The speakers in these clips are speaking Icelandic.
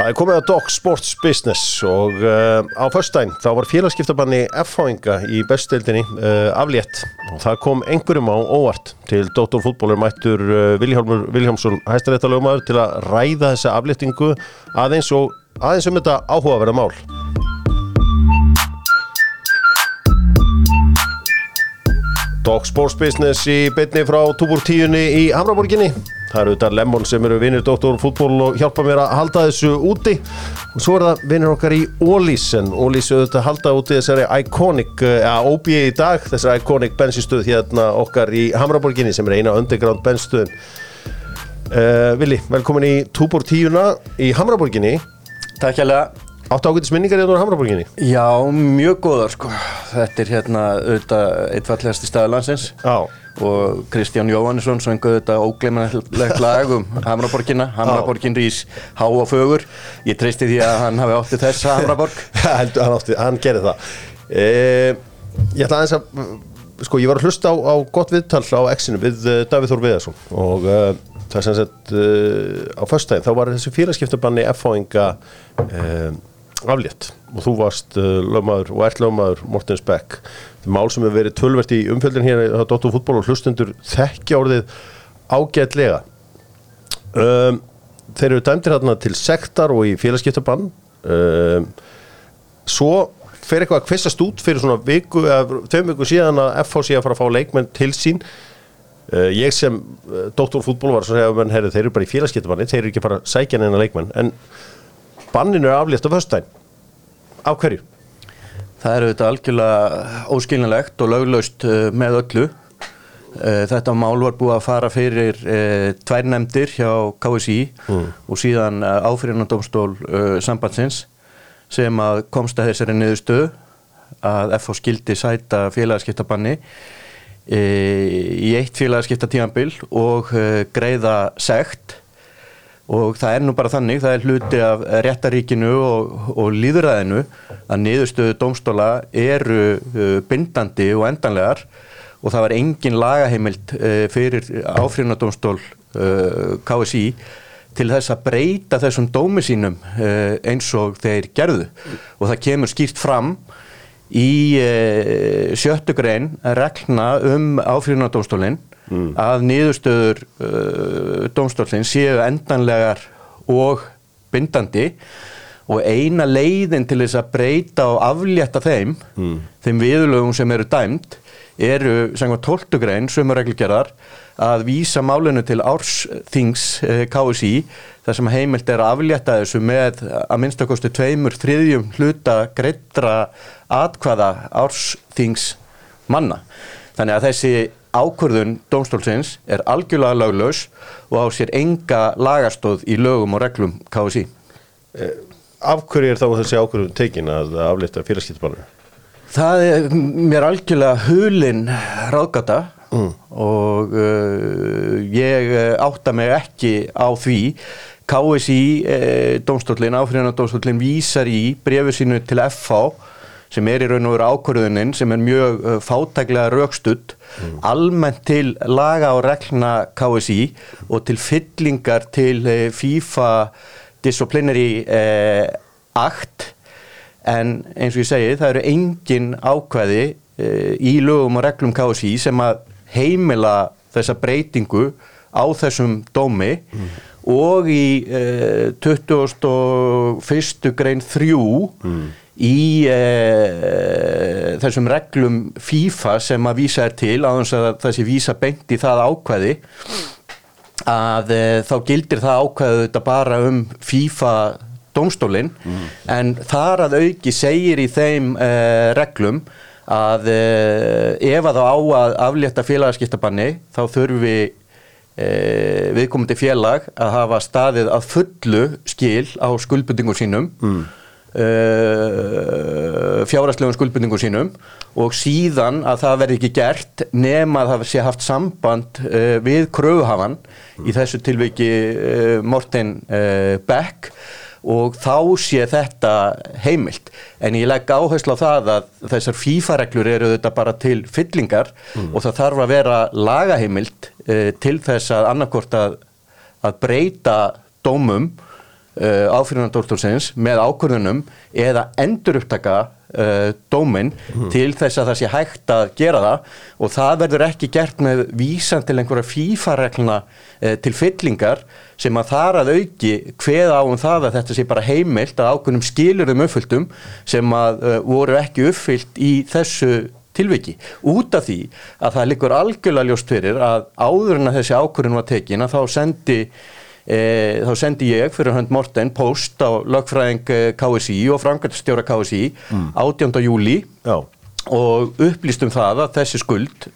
Það er komið að Doc Sports Business og uh, á förstæn þá var félagskiptabanni F-háinga í bestdeildinni uh, aflétt og það kom einhverjum á óvart til Dóttorfútbólur mættur uh, Vilhjálmur Vilhjámsson hæstaréttalögumæður til að ræða þessa afléttingu aðeins og aðeins um þetta áhugaverða mál. Dog Sports Business í beinni frá Túbúr tíunni í Hamraborginni. Það eru þetta Lemon sem eru vinnir Dr. Fútból og hjálpa mér að halda þessu úti. Og svo er það vinnir okkar í Ólís, en Ólís auðvitað halda úti þessari Iconic, eða uh, OB í dag, þessari Iconic bensinstöð hérna okkar í Hamraborginni sem er eina underground bensinstöðin. Uh, Vili, velkomin í Túbúr tíuna í Hamraborginni. Takk hjá Áttu ágætis minningar hérna á Hamraborginni? Já, mjög góðar sko. Þetta er hérna auðvitað eitt fallegasti staður landsins Já. og Kristján Jóhannesson svengu auðvitað ógleimanlegt lag um Hamraborginna. Hamraborgin rís há og fögur. Ég treysti því að hann hafi áttið þessa Hamraborg. Heldur, hann, átti, hann gerði það. E, ég ætla aðeins að, sko, ég var að hlusta á, á gott viðtal á X-inu við uh, Davíð Þór Viðarsson og uh, það er sem sagt uh, á föstæðin, þá var þessi félagskiptabanni F-háinga aflétt. Og þú varst uh, lögmaður og ert lögmaður Mortens Beck mál sem hefur verið tölvert í umfjöldin hér á Dóttu fútból og hlustundur þekkja orðið ágætlega. Um, þeir eru dæmdir hérna til sektar og í félagskiptabann. Um, svo fer eitthvað að kvistast út fyrir svona viku tveim viku síðan að FH sé að fara að fá leikmenn til sín. Uh, ég sem uh, Dóttur fútból var að segja að þeir eru bara í félagskiptabanni þeir eru ekki bara sækjan en að leikmenn. En banninu er aflétt á föstudaginn af hverju? Það eru þetta algjörlega óskilinlegt og löglaust eh, með öllu eh, þetta mál var búið að fara fyrir eh, tvær nefndir hjá KSI mm. og síðan áfyrirnandómstól sambandsins sem að komst að þessari niðurstöð að FH skildi sæta félagaskiptabanni í eitt félagaskiptatímanbill og greiða segt og það er nú bara þannig, það er hluti af réttaríkinu og, og líðræðinu að niðurstöðu dómstóla eru uh, bindandi og endanlegar og það var engin lagaheimild uh, fyrir áfrínadómstól uh, KSI til þess að breyta þessum dómi sínum eins og þeir gerðu. Og það kemur skýrt fram í uh, sjöttu grein rekna um áfrínadómstólinn mm. að niðurstöður uh, domstólinn séu endanlegar og bindandi og eina leiðin til þess að breyta og aflétta þeim mm. þeim viðlögum sem eru dæmt eru sem var tóltugrein sömur reglgerðar að vísa málinu til ársþings eh, KSI þar sem heimilt er að aflétta þessu með að minnstakosti tveimur þriðjum hluta greitra atkvaða ársþings manna. Þannig að þessi ákvörðun dómstólsins er algjörlega löglaus og á sér enga lagastóð í lögum og reglum KSI. Eh, af hverju er þá þessi ákvörðun tekin að aflita félagskiptabannu? Það er mér algjörlega hulin ráðgata mm. og uh, ég átta mig ekki á því. KSI, eh, dómstólinn, áfriðan dómstólinn vísar í brefu sínu til FH sem er í raun og veru ákvörðuninn sem er mjög uh, fátæklega raukstudd mm. almennt til laga og reglna KSI og til fyllingar til uh, FIFA Disciplinary uh, Act en eins og ég segi það eru engin ákveði uh, í lögum og reglum KSI sem að heimila þessa breytingu á þessum dómi mm. og í 21. Uh, grein 3 mm í e, þessum reglum FIFA sem að vísa er til að þessi vísa beint í það ákveði að e, þá gildir það ákveðu þetta bara um FIFA domstólinn mm. en þar að auki segir í þeim e, reglum að ef að þá á að aflétta félagaskiptabanni þá þurfum við viðkomandi félag að hafa staðið að fullu skil á skuldbundingum sínum. Mm Uh, fjárhastlegum skuldbundingum sínum og síðan að það verði ekki gert nema að það sé haft samband uh, við kröfuhafan mm. í þessu tilviki uh, Morten Beck og þá sé þetta heimilt en ég legg áherslu á það að þessar FIFA-reglur eru þetta bara til fyllingar mm. og það þarf að vera lagaheimilt til þess að annarkort að, að breyta dómum uh, áfyrirnandóltúrsins með ákvörðunum eða endur upptaka uh, dóminn til þess að það sé hægt að gera það. Og það verður ekki gert með vísan til einhverja fífaregluna uh, til fyllingar sem að þar að auki hveða á um það að þetta sé bara heimilt að ákvörðum skilurðum uppfylltum sem að uh, voru ekki uppfyllt í þessu tilviki. Út af því að það likur algjörlega ljóst fyrir að áður en að þessi ákvörðun var tekin að þá sendi e, þá sendi ég fyrir hönd Morten post á lögfræðing eh, KSI og frangatstjóra KSI mm. 18. júli Já. og upplýstum það að þessi skuld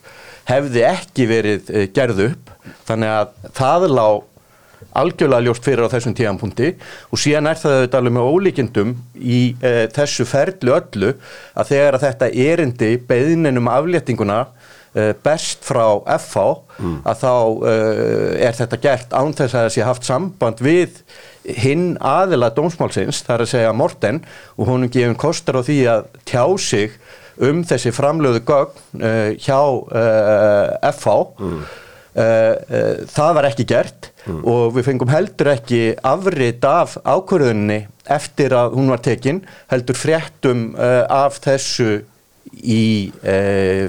hefði ekki verið eh, gerð upp þannig að það lág algjörlega ljóst fyrir á þessum tíðanpunkti og síðan er það auðvitað alveg með ólíkindum í e, þessu ferlu öllu að þegar að þetta erindi beðinum afléttinguna e, berst frá FH að þá e, er þetta gert án þess að þessi haft samband við hinn aðila dómsmálsins, það er að segja Morten og hún er gefin kostar á því að tjá sig um þessi framlöðu gögn uh, hjá FH mm. það var ekki gert og við fengum heldur ekki afrit af ákvörðunni eftir að hún var tekin heldur fréttum af þessu í e,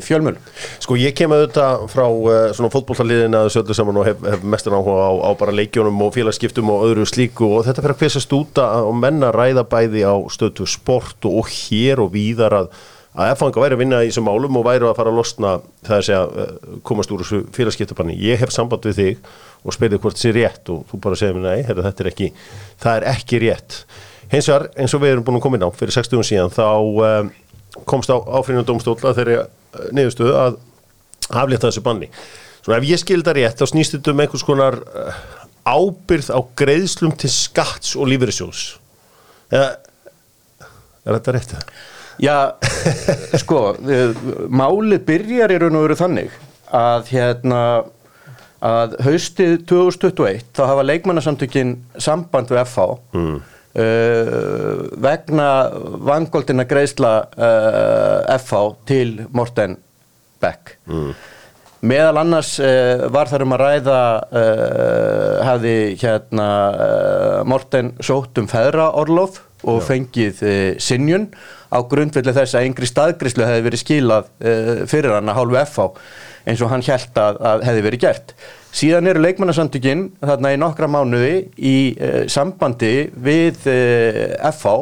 fjölmjöl Sko ég kem auðvitað frá uh, svona fótbollaliðin að söldu saman og hef, hef mestur áhuga á, á bara leikjónum og félagskiptum og öðru slíku og þetta fyrir að hvesast út að menna ræða bæði á stötu sport og, og hér og víðar að að F-fanga væri að vinna í þessum málum og væri að fara að losna það er segja komast úr þessu félagskiptabanni. Ég hef samband við þig og spyrði hvort það sé rétt og þú bara segir mér nei, herra, þetta er ekki það er ekki rétt. Hins vegar eins og við erum búin að koma inn á fyrir 60 síðan þá um, komst á áfrýnum domstóla þegar niðurstöðu að aflétta þessu banni. Svona ef ég skilda rétt þá snýst þetta um einhvers konar ábyrð á greiðslum til skatts og lífeyrissjóðs. Eða, er þetta rétt það? Já, sko, málið byrjar í raun og veru þannig að hérna að haustið 2021 þá hafa leikmannasamtökin samband við FH mm. Uh, vegna vangóldina greiðsla uh, FH til Morten Beck mm. meðal annars uh, var þar um að ræða hefði hérna Morten sótt um feðraorlof og Já. fengið sinjun á grundvelli þess að yngri staðgríslu hefði verið skilað fyrir hann að hálfu FH eins og hann held að, að hefði verið gert Síðan eru leikmannasanduginn þarna í nokkra mánuði í uh, sambandi við uh, eh, FH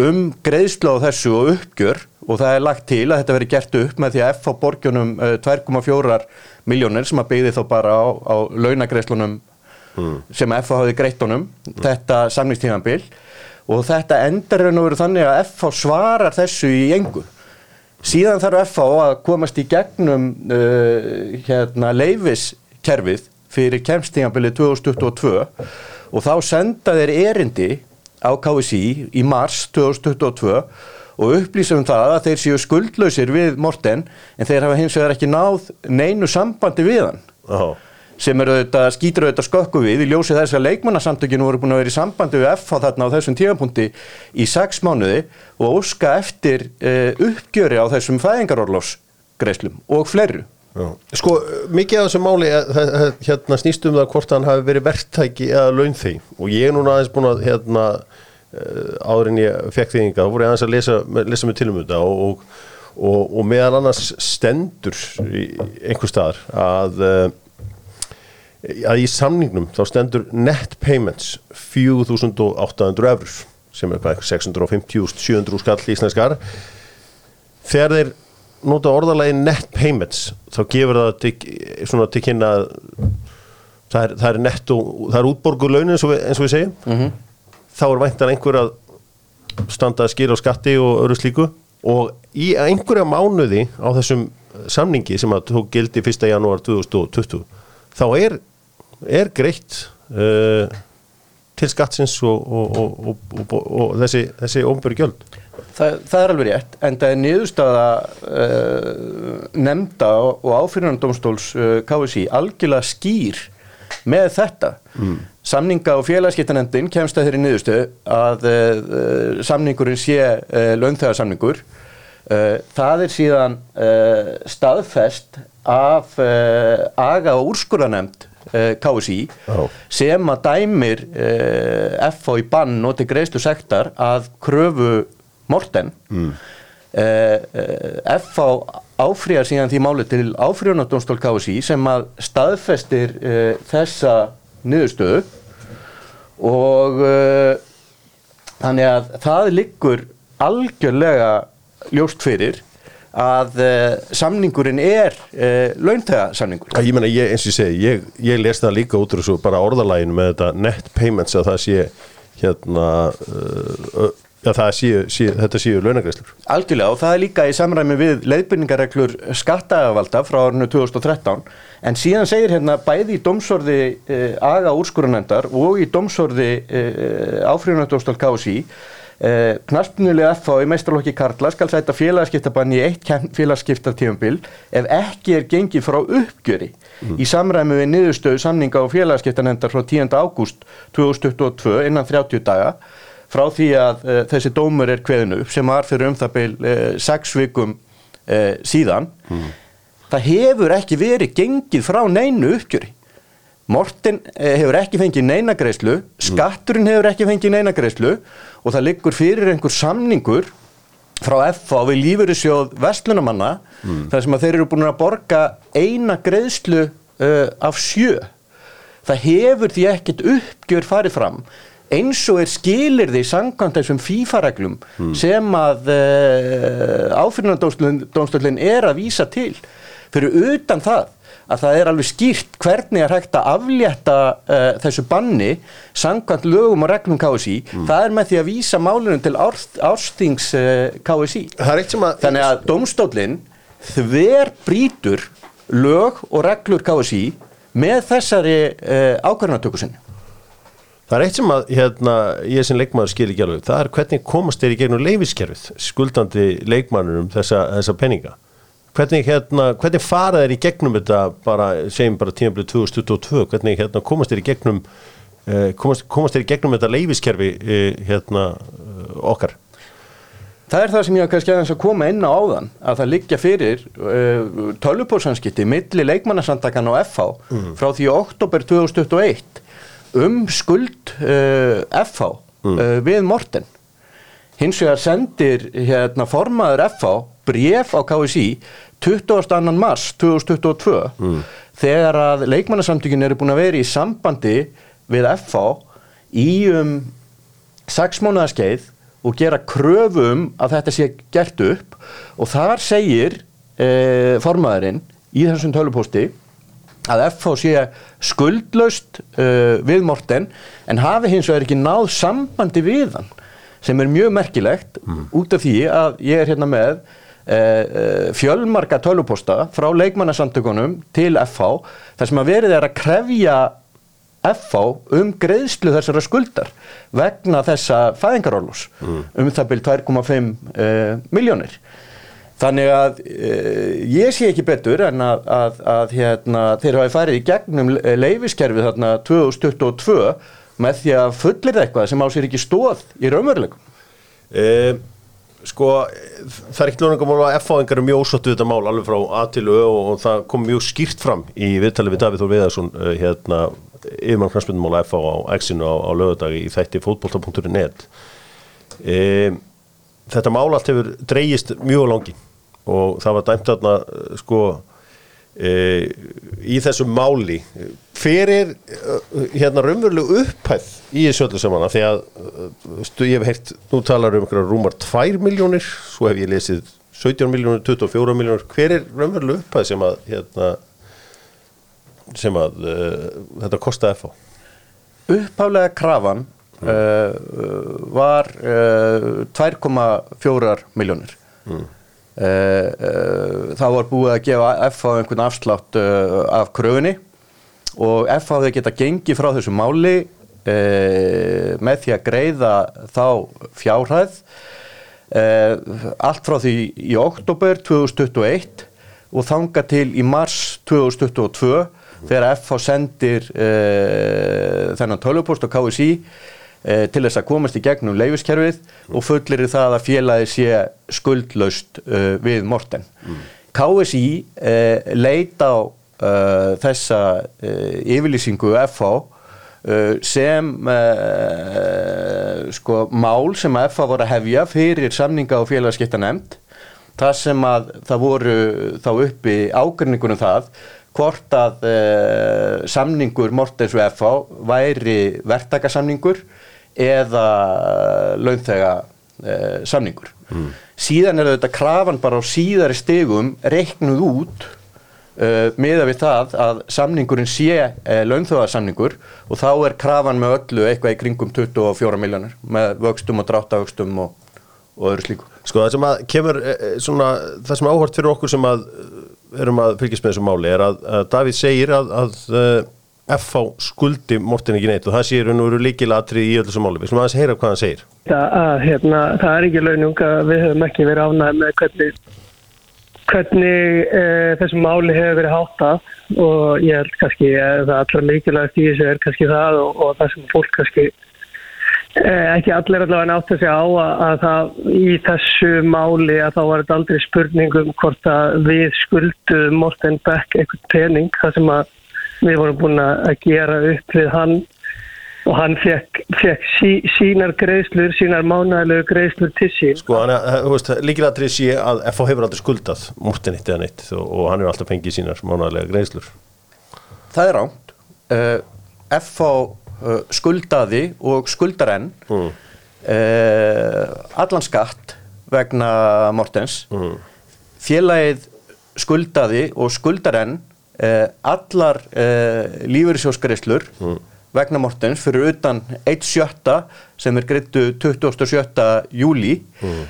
um greiðslu á þessu og uppgjör og það er lagt til að þetta veri gert upp með því að FH borgjunum uh, 2,4 miljónir sem að byggði þá bara á, á launagreiðslunum mm. sem FH hafi greitt honum, mm. þetta samningstímanbill og þetta endar raun og veru þannig að FH svarar þessu í engu. Síðan þarf FH að komast í gegnum hérna, leifis kerfið fyrir kemstíðanbilið 2022 og þá senda þeir erindi á KSI í mars 2022 og upplýsum það að þeir séu skuldlausir við Morten en þeir hafa hins vegar ekki náð neinu sambandi við hann oh. Sem er auðvitað, skýtur auðvitað skökku við í ljósi þess að leikmannasandökinu voru búin að vera í sambandi við FH þarna á þessum tíðanpunkti í sex mánuði og óska eftir uh, uppgjöri á þessum fæðingarorlofsgreislum og fleru Já. Sko, mikið af þessu máli eh, hérna snýst um það hvort hann hafi verið verktæki eða launþegi og ég er núna aðeins búin að hérna eh, áður en ég fekk því ynga, þá voru ég aðeins að lesa, lesa mig til um þetta og, og, og meðan annars stendur einhver staðar að að í samningnum þá stendur net payments 4.800 eurur sem er hvað 650-700 skall íslenskar þegar þeir nota orðalagi net payments þá gefur það til, svona til kynna það er, það er netto, það er útborguð launin eins og við, eins og við segjum mm -hmm. þá er væntan einhver að standa að skýra á skatti og öru slíku og í einhverja mánuði á þessum samningi sem að tók gildi 1. janúar 2020 þá er, er greitt uh, til skattsins og, og, og, og þessi, þessi ofnbjörgjöld Það, það er alveg rétt, en það er niðurstaða uh, nefnda og áfyrirnandómstóls uh, eh, KSI algjörlega skýr með þetta. Mm. Samninga og félagskiptanemndin kemst að þeirri niðurstöðu að uh, samningurinn sé launþegarsamningur. Það er síðan staðfest af aga og úrskurðanemnd uh, KSI Já. sem að dæmir FH í bann og til greiðslu sektar að kröfu Morten mm. FH áfrýjar síðan því máli til áfrýjunardónstól KSI sem að staðfestir þessa niðurstöðu og þannig að það liggur algjörlega ljóst fyrir að uh, samningurinn er uh, launþegasamningur. Ég meina, ég, eins og ég segi, ég, ég les það líka út úr þessu bara orðalæginu með þetta net payments að það sé hérna uh, já, það sé, sé, þetta séu launagreislur. Algjörlega og það er líka í samræmi við leiðbyrningareglur skattavalda frá árinu 2013 en síðan segir hérna bæði í domsorði aga úrskurunendar og í domsorði áfríðunardóstal KSI Uh, knaspunulega FH í meistarlokki Karla skal sæta félagskiptabann í eitt félagskiptartífumbil ef ekki er gengið frá uppgjöri mm. í samræmi við niðurstöðu samninga og félagskiptanendar frá 10. ágúst 2022 innan 30 daga frá því að uh, þessi dómur er kveðinu sem var fyrir um það 6 uh, vikum síðan mm. það hefur ekki verið gengið frá neinu uppgjöri Morten hefur ekki fengið neina greiðslu, skatturinn hefur ekki fengið neina greiðslu og það liggur fyrir einhver samningur frá FA við lífurissjóð vestlunumanna mm. þar sem að þeir eru búin að borga eina greiðslu uh, af sjö. Það hefur því ekkert uppgjör farið fram eins og er skilir því sangkvæmt þessum fífareglum mm. sem að uh, áfyrirnandómstöldin er að það að það er alveg skýrt hvernig er hægt að aflétta uh, þessu banni sangkvæmt lögum og reglum KSI mm. það er með því að vísa málunum til árstings uh, KSI að þannig að domstólinn þver brítur lög og reglur KSI með þessari uh, ákvarðanatökusinni Það er eitt sem að hérna, ég sem leikmann skil ekki alveg, það er hvernig komast þeir í gegnum leifiskerfið skuldandi leikmannur um þessa, þessa penninga Hvernig, hérna, hvernig fara þeir í gegnum þetta bara, segjum bara tímaflið 2022, hvernig hérna, komast þeir í gegnum eh, komast, komast þeir í gegnum þetta leifiskerfi eh, hérna, eh, okkar? Það er það sem ég hafa kannski aðeins að koma inn á áðan að það liggja fyrir uh, tölupórsanskipti milli leikmannasandakan á FH mm. frá því oktober 2021 um skuld FH mm. uh, við Morten hins vegar sendir hérna, formaður FH bref á KSI 22. mars 2022 mm. þegar að leikmannasamtökin eru búin að vera í sambandi við FH í um 6 mánuðarskeið og gera kröfum um að þetta sé gert upp og þar segir e, formaðurinn í þessum tölupósti að FH sé skuldlaust e, við Morten en hafi hins vegar ekki náð sambandi við hann sem er mjög merkilegt mm. út af því að ég er hérna með e, e, fjölmarka töluposta frá leikmannasamtökunum til FH þar sem að verið er að krefja FH um greiðslu þessara skuldar vegna þessa fæðingarólus mm. um það byrj 2,5 e, miljónir. Þannig að e, ég sé ekki betur en að, að, að hérna, þeir hafi farið í gegnum leifiskerfið þarna 2022 með því að fullir eitthvað sem á sér ekki stóð í raunveruleikum? Eh, sko, það er ekkert lóningum að F-fáingar er mjög ósóttu þetta mál alveg frá A til Ö og, það kom mjög skýrt fram í viðtalið við Davíð Þór Viðarsson uh, hérna, yfirmann knastmyndumála F á X-inu á, á lögadagi í þætti fótbolta.net eh, Þetta mál allt hefur dreyjist mjög langi og það var dæmt aðna sko e, í þessu máli fyrir hérna raunverulegu upphæð í þessu öllu saman því að stu, ég hef heilt, nú talar um rúmar 2 miljónir, svo hef ég lesið 17 miljónir, 24 miljónir hver er raunverulegu upphæð sem að hérna, sem að uh, þetta kostaði að fá Upphálega krafan mm. uh, var uh, 2,4 miljónir mm. Uh, uh, þá var búið að gefa FH einhvern afslátt uh, af kröfunni og FH hefði geta gengið frá þessu máli með því að greiða þá fjárhæð allt frá því í oktober 2021 og þanga til í mars 2022 þegar FH sendir þennan tölupost á KSI eh, til þess að komast í gegnum leifiskerfið mm. og fullir það að félagi sé skuldlaust eh, við Morten. Mm. KSI eh, leita á þessa yfirlýsingu FH uh, sem sko mál sem að FH voru að hefja fyrir samninga og félagskipta nefnd það sem að það voru þá uppi ágrinningunum það hvort að uh, samningur Mortens og FH væri verktakasamningur eða launþega uh, samningur síðan er þetta krafan bara á síðari stegum reiknuð út uh, miða við það að samningurinn sé uh, launþjóðarsamningur og þá er krafan með öllu eitthvað í kringum 24 miljónir með vöxtum og dráttavöxtum og, og öðru slíku. Sko það sem að kemur eh, eh, svona, það sem áhört fyrir okkur sem að eh, erum að fylgjast með þessu máli er að, að Davíð segir að, að uh, FH skuldi Morten ekki neitt og það séir hann úr líkilatri í öllu þessu máli. Við slum aðeins heyra hvað hann segir. Það, að, hérna, það er ekki launung að við höfum ekki verið ánægð með hvernig, hvernig e, þessum máli hefur verið háttað og ég held kannski að það allra mikilvægast í þessu er kannski það og, og það sem fólk kannski e, ekki allir allavega átt að segja á að, að það í þessu máli að þá var þetta aldrei spurning um hvort að við skuldum Morten Beck eitthvað pening það sem að við vorum búin að gera upp við hann og hann fekk, fekk sí, sínar greiðslur, sínar mánægilegu greiðslur til sín. Sko er, veist, líkilatri sé að FH hefur aldrei skuldað Morten eitt eða neitt og, og hann er alltaf fengið sínar mánægilega greiðslur. Það er ránt. Uh, FH uh, skuldaði og skuldar enn Mm. uh, allan skatt vegna Mortens. Mm. Félagið skuldaði og skuldar enn allar uh, lífyrirsjóskreislur vegna Mortens fyrir utan 1.7 sem er greittu 27. júli uh,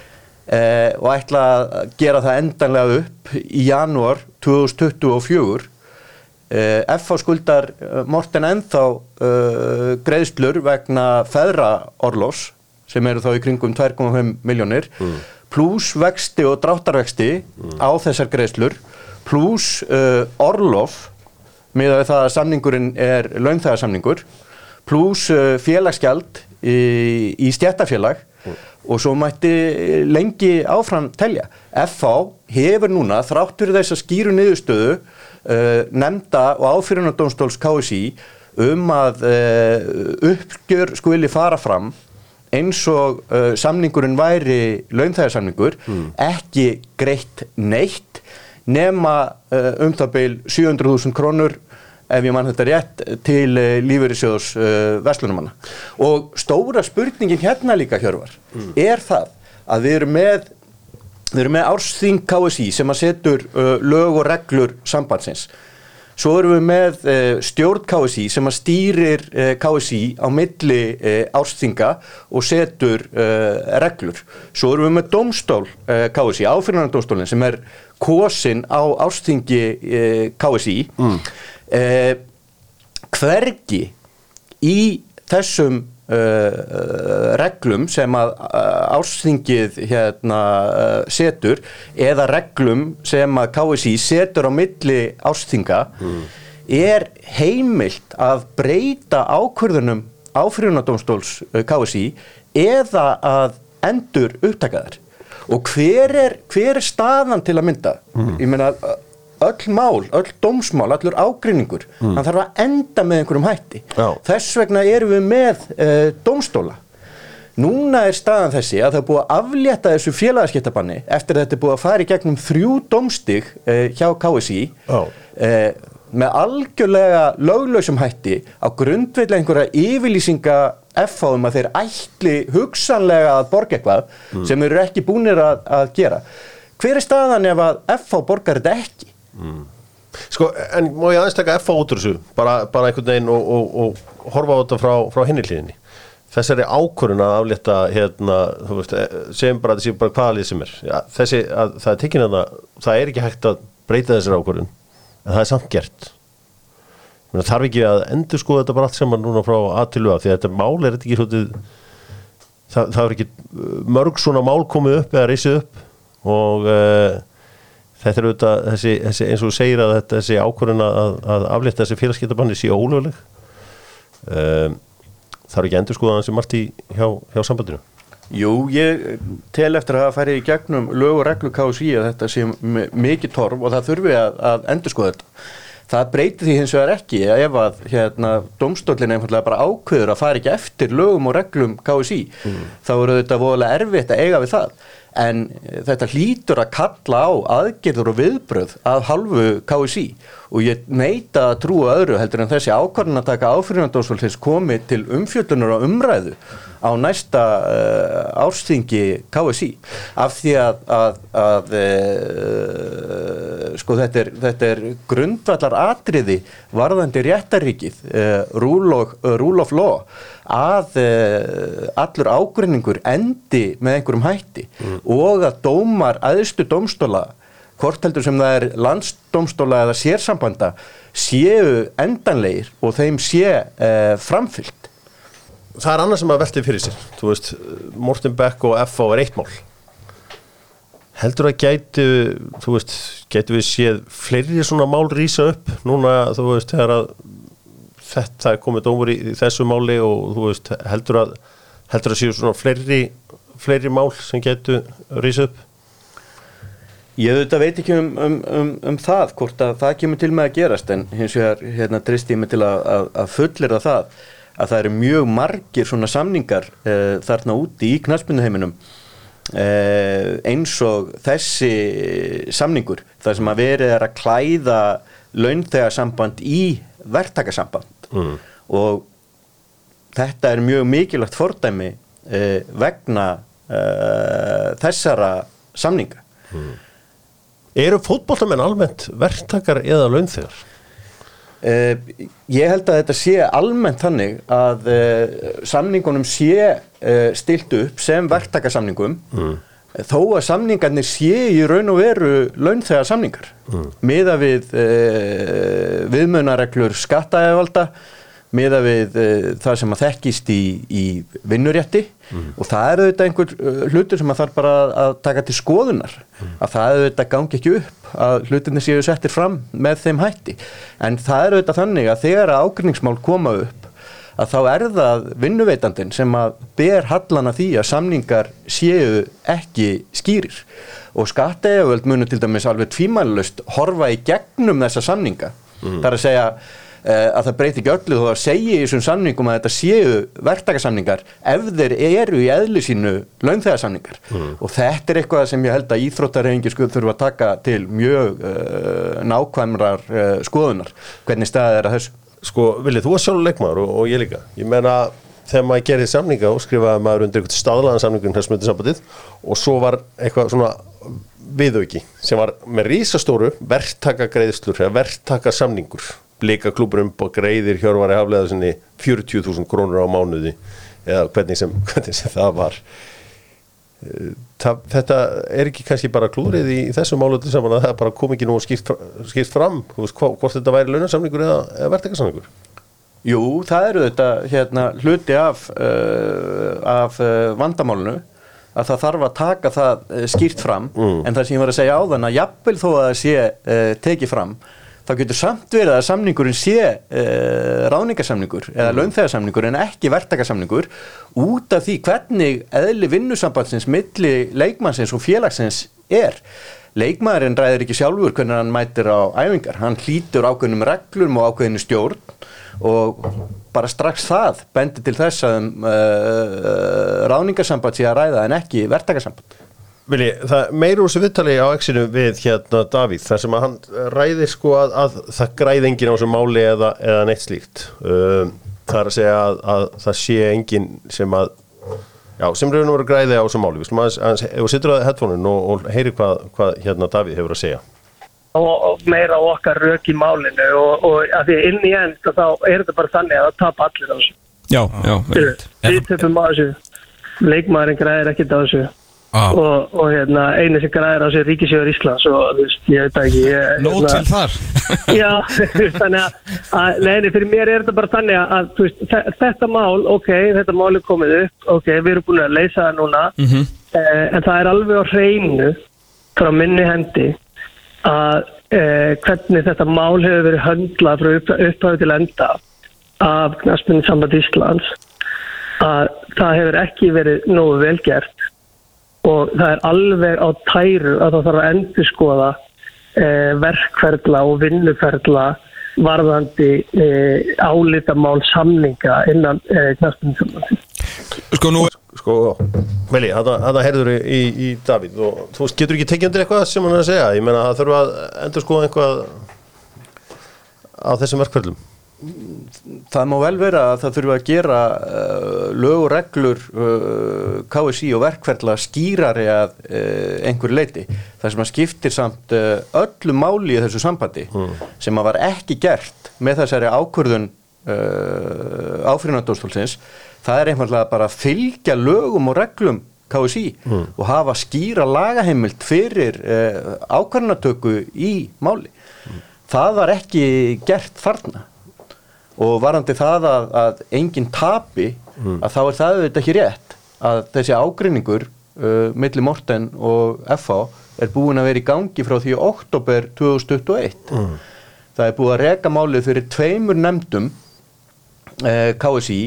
og ætla að gera það endanlega upp í janúar 2024 Uh, FH skuldar Morten ennþá uh, greiðslur vegna feðra Orlós sem eru þá í kringum 2,5 miljónir mm. pluss vexti og dráttarvexti á þessar greiðslur pluss uh, Orlof með að það að samningurinn er launþægarsamningur pluss uh, félagsgjald í, í stjættafélag og svo mætti lengi áfram telja. FH hefur núna þrátt fyrir þess að skýru niðurstöðu uh, nefnda og áfyrirnardómstóls KSI um að uppgjör skuli fara fram eins og samningurinn væri launþægarsamningur ekki greitt neitt nema uh, um það beil 700.000 krónur ef ég mann þetta rétt til uh, lífeyrissjóðs uh, Vestlunumanna og stóra spurningin hérna líka Hjörvar er það að við erum með við erum með ársþing KSI sem að setur uh, lög og reglur sambandsins svo erum við með uh, stjórn KSI sem að stýrir uh, KSI á milli uh, ársþinga og setur reglur svo erum við með domstól KSI, áfyrirnardómstólinn sem er kosin á ársþingi uh, KSI mm. hvergi í þessum uh, uh, reglum sem að uh, ársþingið hérna, uh, setur eða reglum sem að KSI setur á milli ársþinga er heimilt að breyta ákvörðunum áfrýjunadómstóls uh, KSI eða að endur upptakaðar og hver er, hver er staðan til að mynda? Ég meina öll mál, öll dómsmál, allur ágrinningur hann þarf að enda með einhverjum hætti. Já. þess vegna erum við með uh, dómstóla. Núna er staðan þessi að það er búið að aflétta þessu félagaskiptabanni eftir að þetta er búið að fara í gegnum þrjú dómstig uh, hjá KSI uh, með algjörlega löglausum hætti á grundveitlega einhverja yfirlýsinga FH um að þeir ætli hugsanlega að borga eitthvað sem þeir eru ekki búinir að, að gera. Hver er staðan ef að FH borgar þetta ekki? Sko, en má ég aðeins taka FH út úr þessu, bara, bara einhvern veginn og, og, og horfa á þetta frá, frá hinni hlýðinni. Þessari ákvörun að aflétta, hérna, þú veist, eh, segjum bara, þessi bara hvaða lið sem er. Já, þessi, að, það er tekinn að það, það er ekki hægt að breyta þessari ákvörun, en það er samt gert. Menna, þarf ekki að endur skoða þetta bara allt saman núna frá að til að, því að þetta mál er ekki svolítið, það, það er ekki uh, mörg svona mál komið upp eða reysið upp og uh, þetta er auðvitað þessi, þessi, eins og þú segir að þetta, þessi ákvörðun að, að aflétta þessi félagskiptabanni sé ólögleg. Um, þarf ekki endur skoða þessi margt í hjá, hjá sambandinu? Jú, ég tel eftir að það færi í gegnum lög og reglu KSI að þetta sé mikið torf og það þurfi að, að endur skoða þetta. Það breytir því hins vegar ekki ef að hérna, domstólinn einfallega bara ákveður að fara ekki eftir lögum og reglum KSI þá eru þetta voðalega erfitt að eiga við það en eh, þetta hlýtur að kalla á aðgerður og viðbröð að halvu KSI og ég neita að trúa öðru heldur en þessi ákvarðan að taka áfyrirnandósvöldins komi til umfjöldunar og umræðu á næsta uh, árstingi KSI af því að, að, að uh, sko þetta er, þetta er grundvallar atriði varðandi réttaríkið uh, rule, of, rule of law að allur ágrinningur endi með einhverjum hætti mm. og að dómar aðstu dómstóla hvort heldur sem það er landsdómstóla eða sérsambanda séu endanleir og þeim sé framfyllt það er annað sem að velti fyrir sér. Þú veist, Morten Beck og FA er eitt mál. Heldur að gætu þú veist, gætu við séð fleiri svona mál rýsa upp núna, þú veist, þegar að þetta er komið dómur í þessu máli og þú veist, heldur að heldur að séu svona fleiri fleiri mál sem gætu rýsa upp Ég auðvitað veit ekki um, um, um, um það hvort að það kemur til með að gerast en hins vegar hérna drist ég mig til að, að, að fullir að það að það eru mjög margir svona samningar uh, þarna úti í knastbunduheiminum uh, eh, eins og þessi samningur þar sem að verið er að klæða launþegarsamband í verktakasamband mm. og þetta er mjög mikilvægt fordæmi uh, vegna þessara samninga mm. Eru fótbollamenn almennt verktakar eða launþegar? Uh, ég held að þetta sé almennt þannig að uh, samningunum sé uh, stilt upp sem verktakasamningum mm. þó að samningarnir sé í raun og veru launþegar samningar mm. miða við viðmönareglur skattaevalda miða við uh, það sem að þekkist í, í vinnurétti mm. og það eru auðvitað einhver uh, hlutur sem að þarf bara að, taka til skoðunar mm. að það eru auðvitað gangi ekki upp að hlutinni séu settir fram með þeim hætti en það eru auðvitað þannig að þegar að ágrinningsmál koma upp að þá er það vinnuveitandin sem að ber hallana því að samningar séu ekki skýrir og skatteöföld munur til dæmis alveg tvímælust horfa í gegnum þessa samninga mm. þar að segja Eh, að það breyti ekki öllu þó að segja í þessum samningum að þetta séu verktakasamningar ef þeir eru í eðli sínu launþegarsamningar mm. og þetta er eitthvað sem ég held að íþróttarhefingi skuð þurfa að taka til mjög uh, nákvæmrar uh, skoðunar. Hvernig staðið er að þessu? Sko Vili, þú var sjálf leikmaður og, og ég líka. Ég menna þegar maður gerir samninga og skrifaði maður undir eitthvað staðlaðan samningun hér smöndið sambandið og svo var eitthvað svona viðauki sem var með rísastóru verktakagreðslur eða verktakasamningur blika klúpur um og greiðir hjörvar að haflega sinni 40.000 krónur á mánuði eða hvernig sem, hvernig sem það var. Eh, það, þetta er ekki kannski bara klúrið í þessu máluðu saman að það bara kom ekki nú skýrt, skýrt fram veist, hvort þetta væri launarsamlingur eða, eða verðtekarsamlingur Jú, það eru þetta hérna, hluti af, uh, af uh, vandamálunu að það þarf að taka það uh, skýrt fram. Mm. en það sem ég var að segja á þann að jafnvel þó að það sé tekið fram þá getur samt verið að samningurinn sé uh, ráningasamningur eða mm. launþegarsamningur en ekki verktakasamningur út af því hvernig eðli vinnusambandsins milli leikmannsins og félagsins er. Leikmaðurinn ræðir ekki sjálfur hvernig hann mætir á æfingar, hann hlýtur ákveðnum reglum og ákveðinu stjórn og bara strax það bendir til þess að um, uh, ráningarsamband sé að ræða en ekki verktakarsamband. Vili, það meirur þessu viðtali á exinu við hérna Davíð þar sem að hann ræðir sko að, að það græði engin á þessu máli eða, eða neitt slíkt. Um, það er að segja að, að það sé engin sem að já, sem raun og veru græði á þessu máli. Við sittur að headphone-un og, og heyri hvað, hvað hérna Davíð hefur að segja. Og, og meira okkar rauk í málinu og, og að því inn í end þá er þetta bara þannig að það tap allir á þessu. Já, já, veit Við töfum á þessu. Leikmaðurinn græðir ekkert á þessu Ah. og, og hérna, einu sem græðir á sig Ríkisjóður Íslands og veist, ég veit ekki Nót til þar Já, þannig að, að neini, fyrir mér er þetta bara þannig að veist, þetta mál, ok, þetta mál er komið upp ok, við erum búin að leysa það núna mm -hmm. eh, en það er alveg á hreinu frá minni hendi að eh, hvernig þetta mál hefur verið höndlað frá upp, upphæðu til enda af Knaspunni samband Íslands að það hefur ekki verið nógu velgert og það er alveg á tæru að það þarf að endur skoða eh, verkferðla og vinnuferðla varðandi e, álitamál samninga innan e, knastbundsambandi. Sko nú Sko, Veli, þetta heyrður í, í Davíð og þú veist, getur ekki tekið undir eitthvað sem hann er að segja? Ég meina, það þurfa að endur sko einhvað á þessum verkfællum. Það má vel vera að það þurfa að gera uh, lög og reglur uh, KSI og verkferðla skýrari að uh, einhverju leiti. Það sem að skiptir samt uh, öllu máli í þessu sambandi sem að var ekki gert með þessari ákvörðun uh, áfyrirnandóstólsins, það er einfallega bara að fylgja lögum og reglum KSI og hafa skýra lagaheimild fyrir uh, ákvörðunatöku í máli. Það var ekki gert þarna og varandi það að, að enginn tapi að þá er það auðvitað ekki rétt að þessi ágrinningur uh, milli Morten og FH er búin að vera í gangi frá því oktober 2021 það er búið að reka málið fyrir tveimur nefndum uh, KSI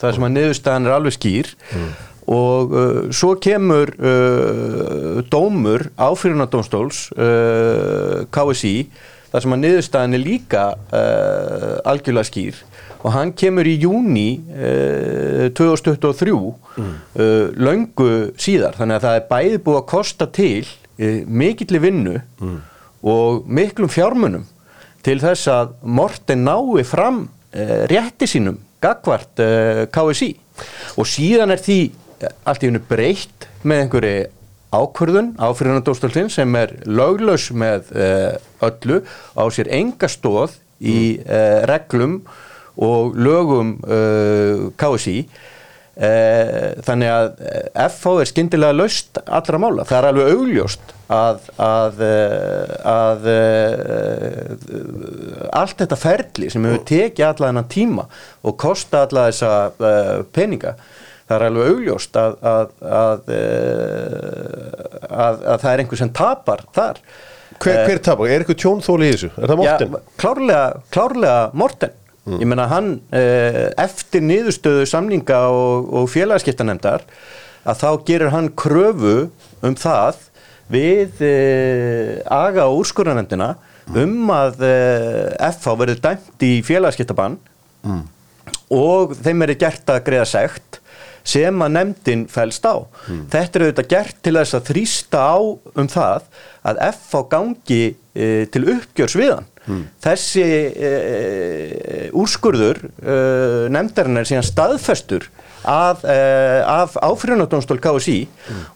það sem að niðurstaðan er alveg skýr. Og uh, svo kemur uh, dómur áfyrirnadómstóls uh, KSI þar sem að niðurstaðan er líka uh, algjörlega skýr. Og hann kemur í júni uh, 2023 uh, löngu síðar. Þannig að það er bæði búið að kosta til uh, mikilli vinnu og miklum fjármunum til þess að Morten nái fram uh, rétti sínum gagvart uh, KSI og síðan er því allt í hennu breytt með einhverju ákvörðun áfyrirnadóstólfinn sem er löglaus með uh, öllu á sér enga stóð í uh, reglum og lögum uh, KSI þannig að FH er skyndilega laust allra mála, það er alveg augljóst að, að, að uh, allt þetta ferli sem hefur tekið alla þennan tíma og kosta alla þessa peninga það er alveg augljóst að, að, að, eh, að, að það er einhver sem tapar þar. Hver, hver tapar? Er eitthvað tjónþóli í þessu? Er það Morten? Já, klárlega, klárlega Morten. Ég meina hann eh, eftir niðurstöðu samninga og, og félagskiptanemdar að þá gerir hann kröfu um það við eh, aga og úrskurðanemdina um að eh, FH verður dæmt í félagskiptabann og þeim er gert að greiða sekt sem að nefndin fælst á. Þetta er auðvitað gert til þess að þrýsta á um það að FH gangi e, til uppgjörs við hann. Þessi e, úrskurður e, nefndarinn er síðan staðfestur af, af áfyrirnadónstól KSI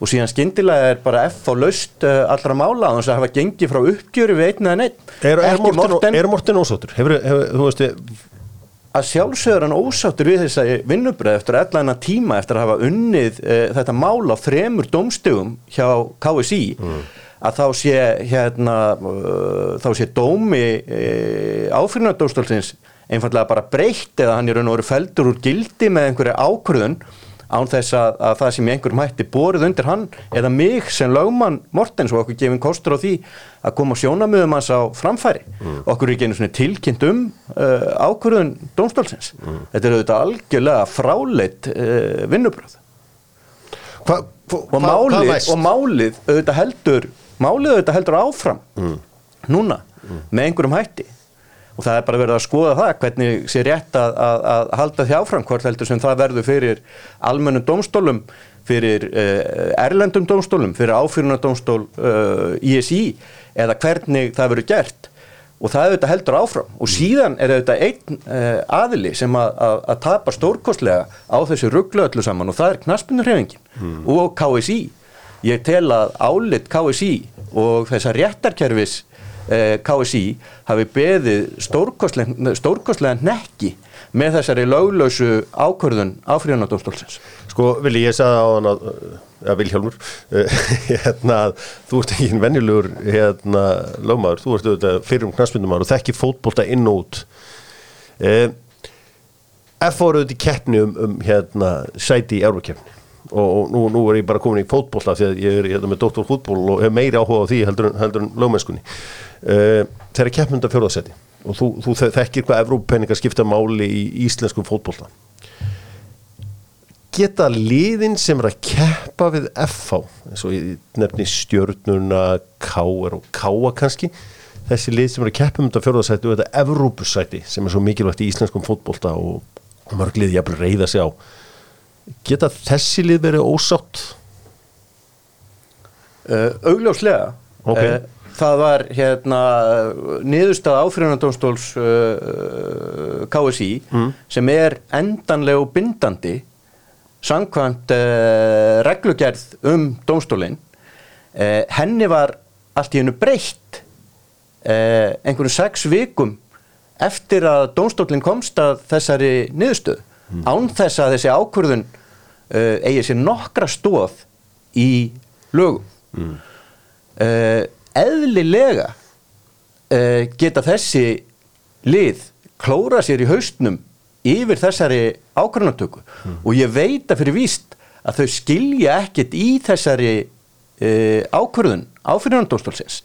og síðan skyndilega er bara FH laust e, allra mála á þess að hafa gengið frá uppgjöru við einn eða neitt. Er, er, er Morten ósáttur? Hefur, hefur, þú veist, að sjálfsögur hann ósáttur við þess að vinnubröð eftir allan að tíma eftir að hafa unnið e, þetta mál á þremur domstugum hjá KSI að þá sé hérna uh, þá sé dómi e, áfyrirnadóstólsins einfallega bara breytt eða hann er raun og veru feldur úr gildi með einhverju ákvörðun án þess að, að það sem í einhverjum hætti borið undir hann eða mig sem lögmann Mortens og okkur gefin kostur á því að koma sjónamöðum hans á framfæri. Okkur er ekki einu tilkynnt um uh, ákvörðun dómstólsins. Þetta er auðvitað algjörlega fráleitt uh, vinnubröð hva, hva, og málið, næst? og málið auðvitað heldur málið auðvitað heldur áfram núna með einhverjum hætti og það er bara verið að skoða það hvernig sé rétt að, að, að halda því áfram hvort heldur sem það verður fyrir almennum dómstólum fyrir uh, erlendum dómstólum fyrir áfyrunardómstól uh, ISI eða hvernig það verður gert. Og það auðvitað heldur áfram. Og síðan er auðvitað einn uh, aðili sem að, að, tapa stórkostlega á þessu rugglu öllu saman og það er knaspunurhefingi og KSI ég tel að álit KSI og þessa réttarkerfis eh, KSI hafi beðið stórkostlega, nekki með þessari löglausu ákvörðun áfríðanadómstólsins. Sko, Vili, ég sagði á hann að, ja, Vilhjálmur, hérna, að þú ert ekki en venjulegur, hérna, lögmaður, þú ert auðvitað fyrir um knastmyndumar og þekki fótbolta inn og út. Eh, F voru auðvitað í keppni um, um, hérna, sæti í Eurókeppni og, og nú, nú er ég bara komin í fótbolta því að ég er hérna með doktor fútból og hef meiri áhuga á því heldur en lögmennskunni. Eh, þeir eru keppnunda fjórðasetti og þú, þú þekkir hvað Evrópenningar skipta máli í íslenskum fótbolta geta liðin sem er að keppa við FH eins og nefni stjörnuna Káar og Káa kannski þessi lið sem eru að keppa þetta fjórðarsæti og þetta Evrópusæti sem er svo mikilvægt í íslenskum fótbolta og, og mörg lið jafnvel reyða sig á geta þessi lið verið ósátt Uh, augljóslega Ok. uh, það var hérna niðurstað áfyrirnandónstóls uh, KSI sem er endanlega og bindandi samkvæmt uh, reglugerð um dómstólinn. Uh, henni var allt í hennu breytt uh, einhverju sex vikum eftir að dómstólinn komst að þessari niðurstöð án þess að þessi ákvörðun uh, eigi sér nokkra stóð í lögum. Uh, eðlilega uh, geta þessi lið klóra sér í haustnum yfir þessari ákvörðunartöku og ég veit að fyrir víst að þau skilja ekkert í þessari uh, ákvörðun áfyrirnandóstólsins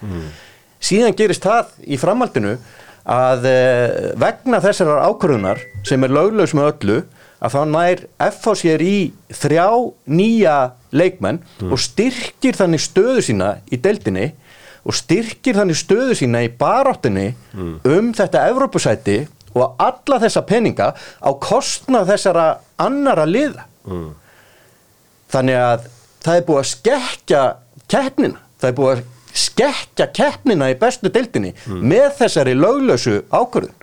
síðan gerist það í framhaldinu að uh, vegna þessarar ákvörðunar sem er löglaus með öllu að þá nær FH sér í þrjá nýja leikmenn og styrkir þannig stöðu sína í deildinni og styrkir þannig stöðu sína í baráttinni um þetta Evrópusæti og alla þessa peninga á kostnað þessara annara liða. Þannig að það er búið að skekkja keppnina, það er búið að skekkja keppnina í bestu deildinni með þessari löglösu ákvörðun.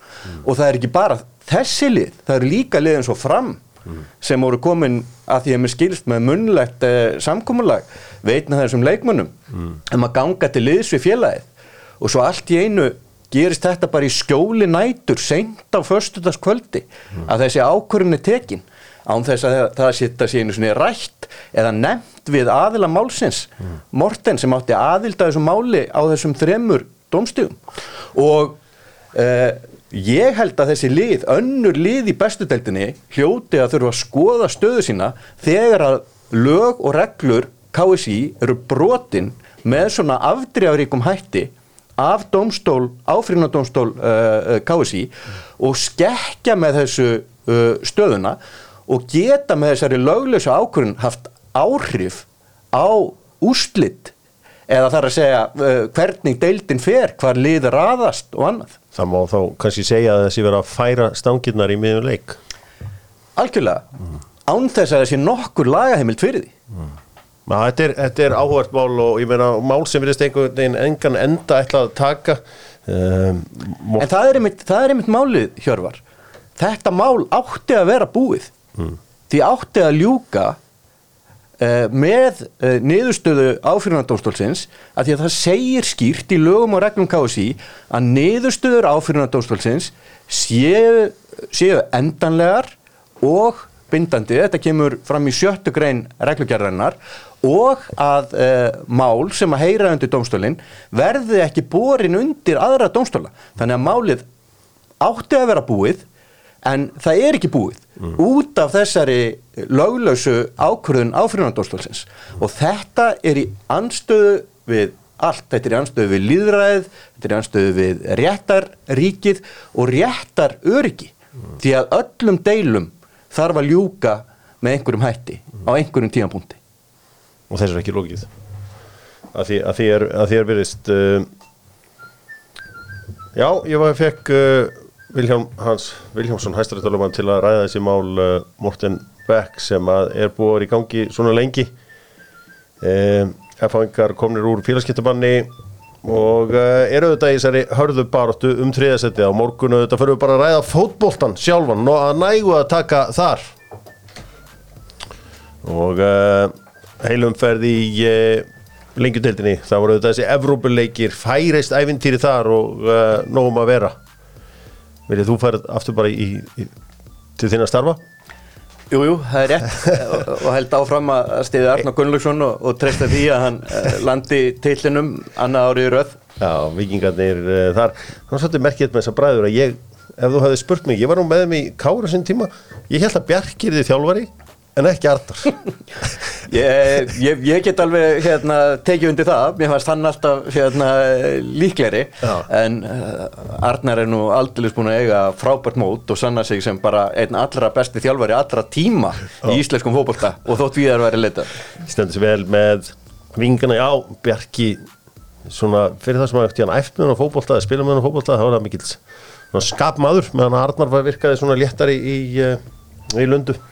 Og það er ekki bara þessi lið, það eru líka lið eins og fram sem voru komin að því að mér skilst með munnlegt eh, samkomulag veitna þessum leikmönnum um að ganga til liðs við félagið. Og svo allt í einu gerist þetta bara í skjóli nætur seint á föstudagskvöldi að þessi ákvörðun er tekin. Án þess að það setja sér einu svona rætt eða nefnt við aðila málsins. Morten sem átti aðild að þessu máli á þessum þremur domstíðum og uh, ég held að þessi lið, önnur lið í bestudeldinni hljóti að þurfa að skoða stöðu sína þegar að lög og reglur KSI eru brotin með svona afdrjáríkum hætti af domstól, áfrínadómstól uh, KSI og skekkja með þessu uh, stöðuna og geta með þessari löglösu ákvörðun haft áhrif á úrslit eða þar að segja uh, hvernig deildin fer, hvar lið raðast og annað. það má þá kannski segja að þessi vera að færa stangirnar í miðjum leik Algjörlega, án þess að þessi nokkur lagaheimild fyrir því. Ná, þetta er, þetta er áhvert mál og ég meina mál sem virðist einhvern veginn engan enda ætla að taka um, En það er, einmitt, það er einmitt málið, Hjörvar. Þetta mál átti að vera búið. Því átti að ljúka uh, með uh, niðurstöðu áfyrirnardómstólsins að því að það segir skýrt í lögum og reglum KSI að niðurstöður áfyrirnardómstólsins séu, séu endanlegar og bindandi, þetta kemur fram í sjöttu grein reglugerðarinnar og að uh, mál sem að heyra undir dómstólinn verði ekki borin undir aðra dómstóla. Þannig að málið átti að vera búið en það er ekki búið út af þessari löglausu ákvörðun áfrýnandómstólsins og þetta er í anstöðu við allt, þetta er í anstöðu við líðræðið, þetta er í anstöðu við réttarríkið og réttar öryggi því að öllum deilum þarf að ljúka með einhverjum hætti á einhverjum tímapunkti og þess er ekki lókið að því, að því er, er virðist uh, já, ég var fekk uh, Vilhjálm Hans Vilhjálmsson hæstaréttarlöfman til að ræða þessi mál uh, Morten Beck sem er búið í gangi svona lengi. F-fangar komnir úr félagskiptabanni og eru auðvitað í þessari hörðu baróttu um þriðasetti á morgun auðvitað fyrir við bara að ræða fótboltan sjálfan og að nægu að taka þar. Og uh, heilumferð í uh, lengjudeldinni það voru þessi Evrópuleikir færist ævintýri þar og uh, nógum að vera. Viljið þú færð aftur bara í, í, til þín að starfa? Jú, jú, það er rétt. Og, held áfram að stiði Arnar Gunnlaugsson og, og treysta því að hann landi tillinum annað árið röð. Já, vikingarnir uh, þar. Þannig að svolítið merkið með þessa bræður að ég ef þú hefði spurt mig, ég var nú með þeim í Kára sinn tíma, ég held að Bjarkir þið þjálfari en ekki Arnar. Ég, ég, ég get alveg hérna, tekið undir það, mér fannst hann alltaf hérna, líkleri Já. en uh, Arnar er nú aldrei búin að eiga frábært mót og sanna sig sem bara einn allra besti þjálfari allra tíma í íslenskum fótbolta. Og þótt við erum verið leita stendur sér vel með vingana, já, Bjarki svona fyrir það sem að hann æft með hann á fótbolta eða spila með hann á fótbolta þá var það mikill skapmaður meðan Arnar var virkaði svona léttari í, í, í lundu. Eh,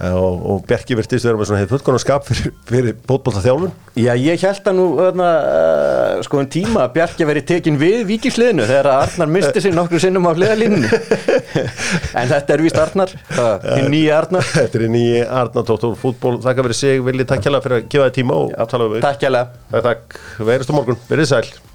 og, og Bjarki virtist vera með svona hefð fullkonar skap fyrir, fyrir fótbolta þjálfun Já, ég held að nú öðna, uh, sko en tíma að Bjarki veri tekin við vikisliðinu þegar að Arnar misti sig nokkru sinnum á hliðalínunni en þetta er víst Arnar hinn nýja Arnar. Þetta er í nýji Arnar Tóttur fútból þakka fyrir sig, viljið takk hjá fyrir að gefa þið tíma og Já, tala um við Takk hjá Takk, takk, verðist á morgun, verið sæl